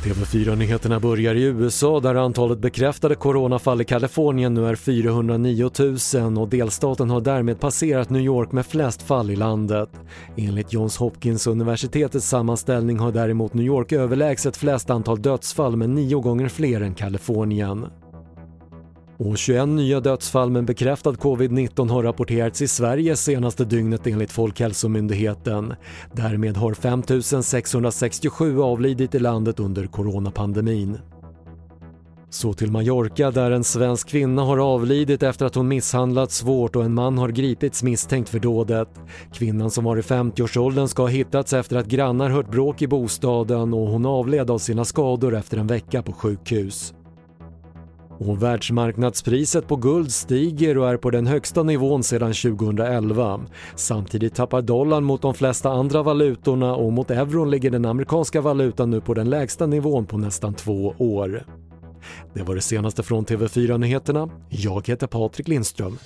TV4-nyheterna börjar i USA där antalet bekräftade coronafall i Kalifornien nu är 409 000 och delstaten har därmed passerat New York med flest fall i landet. Enligt Johns Hopkins universitetets sammanställning har däremot New York överlägset flest antal dödsfall med nio gånger fler än Kalifornien. Och 21 nya dödsfall med bekräftad covid-19 har rapporterats i Sverige senaste dygnet enligt Folkhälsomyndigheten. Därmed har 5 667 avlidit i landet under coronapandemin. Så till Mallorca där en svensk kvinna har avlidit efter att hon misshandlats svårt och en man har gripits misstänkt för dådet. Kvinnan som var i 50-årsåldern ska ha hittats efter att grannar hört bråk i bostaden och hon avled av sina skador efter en vecka på sjukhus. Och världsmarknadspriset på guld stiger och är på den högsta nivån sedan 2011. Samtidigt tappar dollarn mot de flesta andra valutorna och mot euron ligger den amerikanska valutan nu på den lägsta nivån på nästan två år. Det var det senaste från TV4 Nyheterna. Jag heter Patrik Lindström.